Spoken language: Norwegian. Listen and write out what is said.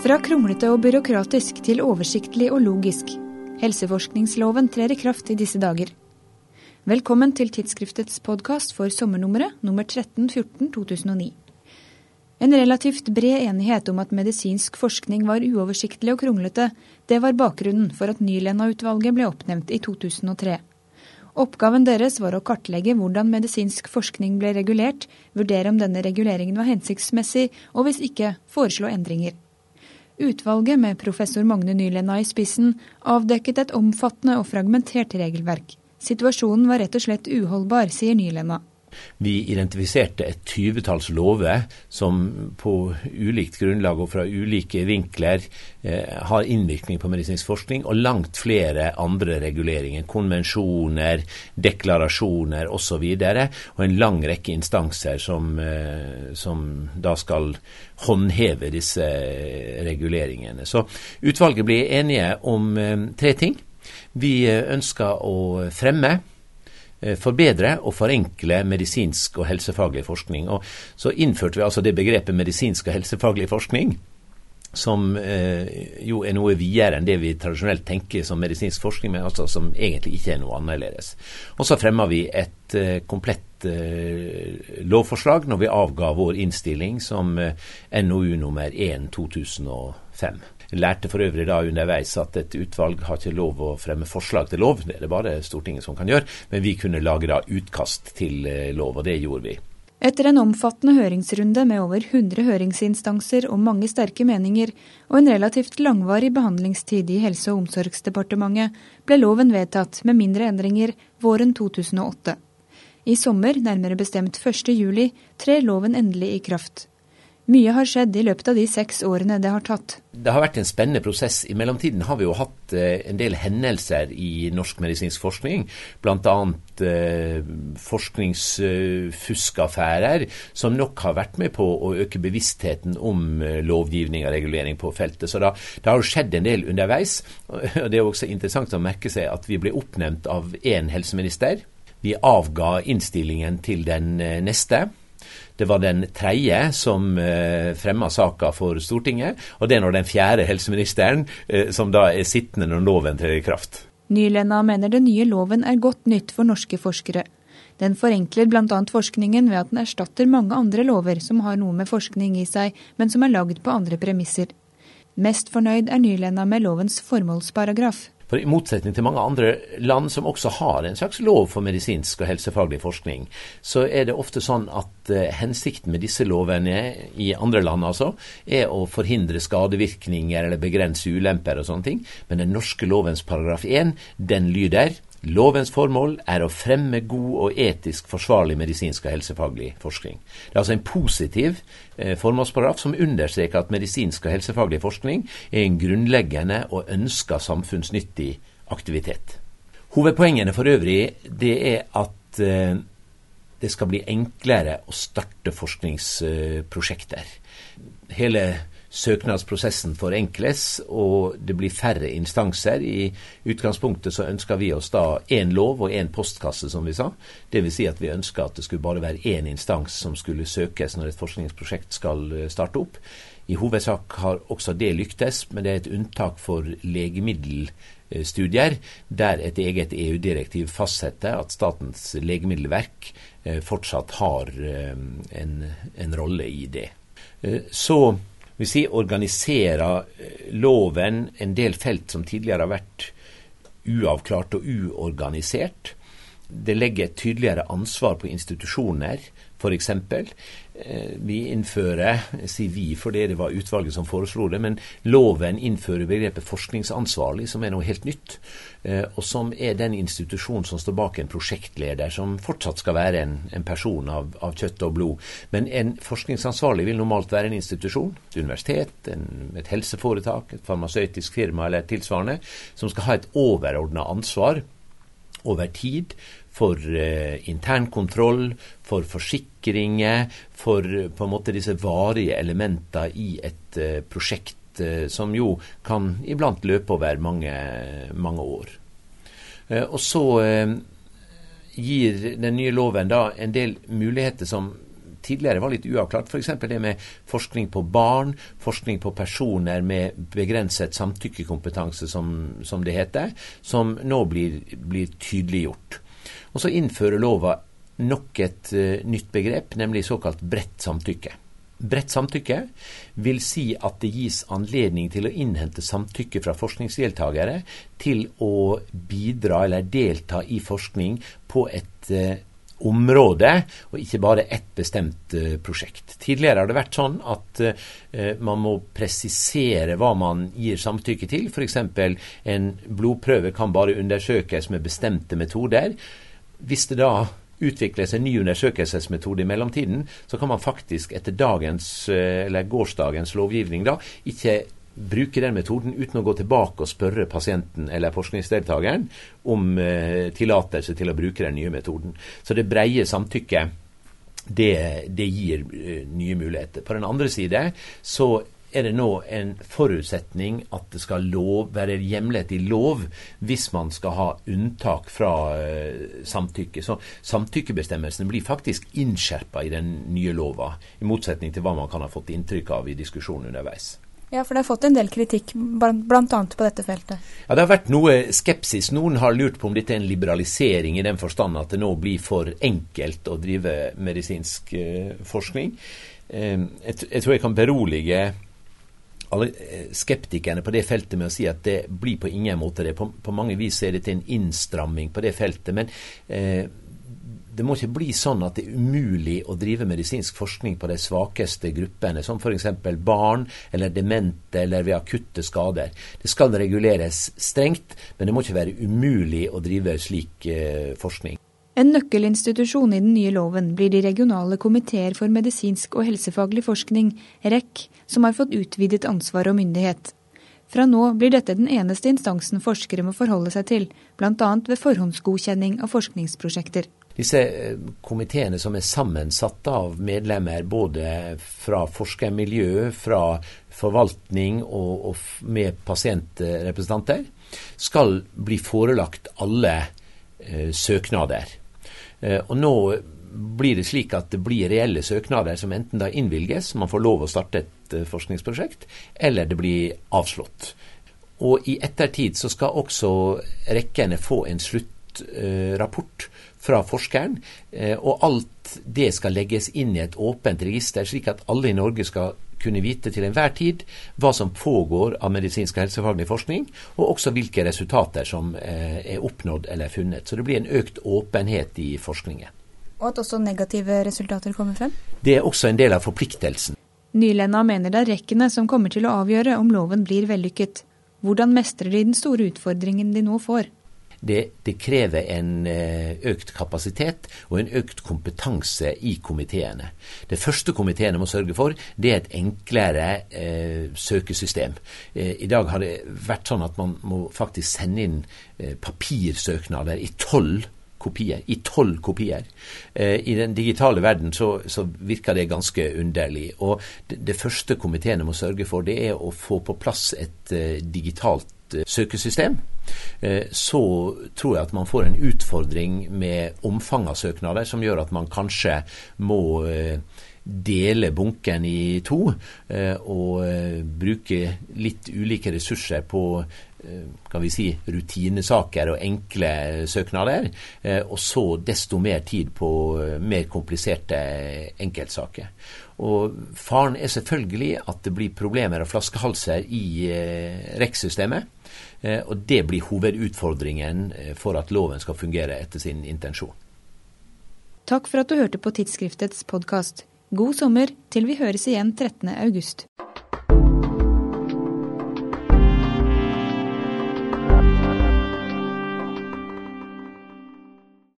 Fra kronglete og byråkratisk til oversiktlig og logisk. Helseforskningsloven trer i kraft i disse dager. Velkommen til tidsskriftets podkast for sommernummeret nummer 1314-2009. En relativt bred enighet om at medisinsk forskning var uoversiktlig og kronglete, det var bakgrunnen for at Nylenda-utvalget ble oppnevnt i 2003. Oppgaven deres var å kartlegge hvordan medisinsk forskning ble regulert, vurdere om denne reguleringen var hensiktsmessig, og hvis ikke, foreslå endringer. Utvalget, med professor Magne Nylenda i spissen, avdekket et omfattende og fragmentert regelverk. Situasjonen var rett og slett uholdbar, sier Nylenda. Vi identifiserte et tyvetalls lover som på ulikt grunnlag og fra ulike vinkler eh, har innvirkning på medisinsk forskning, og langt flere andre reguleringer. Konvensjoner, deklarasjoner osv. Og, og en lang rekke instanser som, eh, som da skal håndheve disse reguleringene. Så utvalget ble enige om eh, tre ting. Vi eh, ønsker å fremme forbedre og forenkle medisinsk og helsefaglig forskning. Og så innførte vi altså det begrepet medisinsk og helsefaglig forskning, som eh, jo er noe videre enn det vi tradisjonelt tenker som medisinsk forskning, men altså som egentlig ikke er noe annerledes. Og så fremma vi et eh, komplett eh, lovforslag når vi avga vår innstilling som eh, NOU nummer 1 2005. Lærte for øvrig da underveis at et utvalg har ikke lov å fremme forslag til lov, det er det bare Stortinget som kan gjøre, men vi kunne lage da utkast til eh, lov, og det gjorde vi. Etter en omfattende høringsrunde med over 100 høringsinstanser og mange sterke meninger, og en relativt langvarig behandlingstid i Helse- og omsorgsdepartementet, ble loven vedtatt med mindre endringer våren 2008. I sommer, nærmere bestemt 1.7, trer loven endelig i kraft. Mye har skjedd i løpet av de seks årene det har tatt. Det har vært en spennende prosess. I mellomtiden har vi jo hatt eh, en del hendelser i norsk medisinsk forskning. Bl.a. Eh, forskningsfuskaffærer, som nok har vært med på å øke bevisstheten om eh, lovgivning og regulering på feltet. Så det har jo skjedd en del underveis. og Det er også interessant å merke seg at vi ble oppnevnt av én helseminister. Vi avga innstillingen til den eh, neste. Det var den tredje som eh, fremma saka for Stortinget, og det er nå den fjerde helseministeren eh, som da er sittende når loven trer i kraft. Nylenda mener den nye loven er godt nytt for norske forskere. Den forenkler bl.a. forskningen ved at den erstatter mange andre lover som har noe med forskning i seg, men som er lagd på andre premisser. Mest fornøyd er Nylenda med lovens formålsparagraf. For I motsetning til mange andre land som også har en slags lov for medisinsk og helsefaglig forskning, så er det ofte sånn at eh, hensikten med disse lovene i andre land altså, er å forhindre skadevirkninger eller begrense ulemper og sånne ting. Men den norske lovens paragraf 1, den lyder Lovens formål er å fremme god og etisk forsvarlig medisinsk og helsefaglig forskning. Det er altså en positiv eh, formålsparagraf som understreker at medisinsk og helsefaglig forskning er en grunnleggende og ønska samfunnsnyttig aktivitet. Hovedpoengene for øvrig det er at eh, det skal bli enklere å starte forskningsprosjekter. Hele søknadsprosessen forenkles, og det blir færre instanser. I utgangspunktet så ønsker vi oss da én lov og én postkasse, som vi sa. Dvs. Si at vi ønsker at det skulle bare være én instans som skulle søkes når et forskningsprosjekt skal eh, starte opp. I hovedsak har også det lyktes, men det er et unntak for legemiddelstudier, der et eget EU-direktiv fastsetter at Statens legemiddelverk eh, fortsatt har eh, en, en rolle i det. Så vi si, organiserer eh, loven en del felt som tidligere har vært uavklart og uorganisert. Det legger et tydeligere ansvar på institusjoner, f.eks. eksempel, vi innfører, sier vi fordi det var utvalget som foreslo det, men loven innfører begrepet forskningsansvarlig, som er noe helt nytt. Eh, og som er den institusjonen som står bak en prosjektleder, som fortsatt skal være en, en person av, av, kjøtt og blod. Men en forskningsansvarlig vil normalt være en institusjon, et universitet, en, et helseforetak, et farmasøytisk firma eller tilsvarende, som skal ha et overordna ansvar over tid for eh, internkontroll, for forsikringer, for eh, på en måte disse varige elementene i et eh, prosjekt eh, som jo kan iblant løpe over mange, mange år. Eh, og så eh, gir den nye loven da en del muligheter som tidligere var litt uavklart. F.eks. det med forskning på barn, forskning på personer med begrenset samtykkekompetanse, som, som det heter, som nå blir, blir tydeliggjort. Og så innfører lova nok et uh, nytt begrep, nemlig såkalt bredt samtykke. Bredt samtykke vil si at det gis anledning til å innhente samtykke fra forskningsdeltakere til å bidra eller delta i forskning på et uh, område, og ikke bare ett bestemt uh, prosjekt. Tidligere har det vært sånn at man må presisere hva man gir samtykke til. F.eks. en blodprøve kan bare undersøkes med bestemte metoder. Hvis det da utvikles en ny undersøkelsesmetode i mellomtiden, så kan man faktisk etter dagens, eh, eller gårsdagens lovgivning da, ikke bruke den metoden uten å gå tilbake og spørre pasienten eller forskningsdeltakeren om eh, tillatelse til å bruke den nye metoden. Så det breie samtykket det, det gir eh, nye muligheter. På den andre side så er det nå en forutsetning at det skal lov, være hjemlet i lov hvis man skal ha unntak fra uh, samtykke. Så samtykkebestemmelsen blir faktisk innskjerpa i den nye lova, i motsetning til hva man kan ha fått inntrykk av i diskusjonen underveis. Ja, for det har fått en del kritikk, bl.a. på dette feltet. Ja, Det har vært noe skepsis. Noen har lurt på om dette er en liberalisering i den forstand at det nå blir for enkelt å drive medisinsk uh, forskning. Uh, jeg, tror jeg kan berolige eh, skeptikerne på det feltet med å si at det blir på ingen måte det. På, på mange vis er dette en innstramming på det feltet. Men eh, det må ikke bli sånn at det er umulig å drive medisinsk forskning på de svakeste gruppene, som f.eks. barn eller demente eller ved akutte skader. Det skal reguleres strengt, men det må ikke være umulig å drive slik eh, forskning. En nøkkelinstitusjon i den nye loven blir de regionale komiteer for medisinsk og helsefaglig forskning, REC, som har fått utvidet ansvar og myndighet. Fra nå blir dette den eneste instansen forskere må forholde seg til, bl.a. ved forhåndsgodkjenning av forskningsprosjekter. Disse eh, komiteene som er sammensatt av medlemmer både fra forskermiljø, fra forvaltning og, og med pasientrepresentanter, skal bli forelagt alle søknader. Eh, og nå blir det slik at det blir reelle søknader som enten da innvilges, man får lov å starte et eh, forskningsprosjekt, eller det blir avslått. Og i ettertid så skal også rekkene få en sluttrapport fra forskeren, eh, og alt det skal legges inn i et åpent register, slik at alle i Norge skal kunne vite til enhver tid hva som pågår av medisinsk og helsefaglig forskning, og også hvilke resultater som eh, er oppnådd eller funnet. Så det blir en økt åpenhet i forskningen. Og at også negative resultater kommer frem? Det er også en del av forpliktelsen. Nylenna mener det er rekkene som kommer til å avgjøre om loven blir vellykket. Hvordan mestrer de den store utfordringen de nå får? Det, det, krever en eh, økt kapasitet og en økt kompetanse i komiteene. Det første komiteene må sørge for, det er et enklere eh, søkesystem. Eh, I dag har det vært sånn at man må faktisk sende inn eh, papirsøknader i tolv kopier, i tolv kopier. Eh, I den digitale verden så, så, virker det ganske underlig. Og det, det første komiteene må sørge for, det er å få på plass et eh, digitalt Eh, søkesystem, så tror jeg at man får en utfordring med omfang av søknader som gjør at man kanskje må dele bunken i to og bruke litt ulike ressurser på kan vi si, rutinesaker og enkle søknader, og så desto mer tid på mer kompliserte enkeltsaker. Og Faren er selvfølgelig at det blir problemer og flaskehalser i REX-systemet. Eh, og det blir hovedutfordringen eh, for at loven skal fungere etter sin intensjon. Takk for at du hørte på tidsskriftets podkast. God sommer til vi høres igjen 13. august.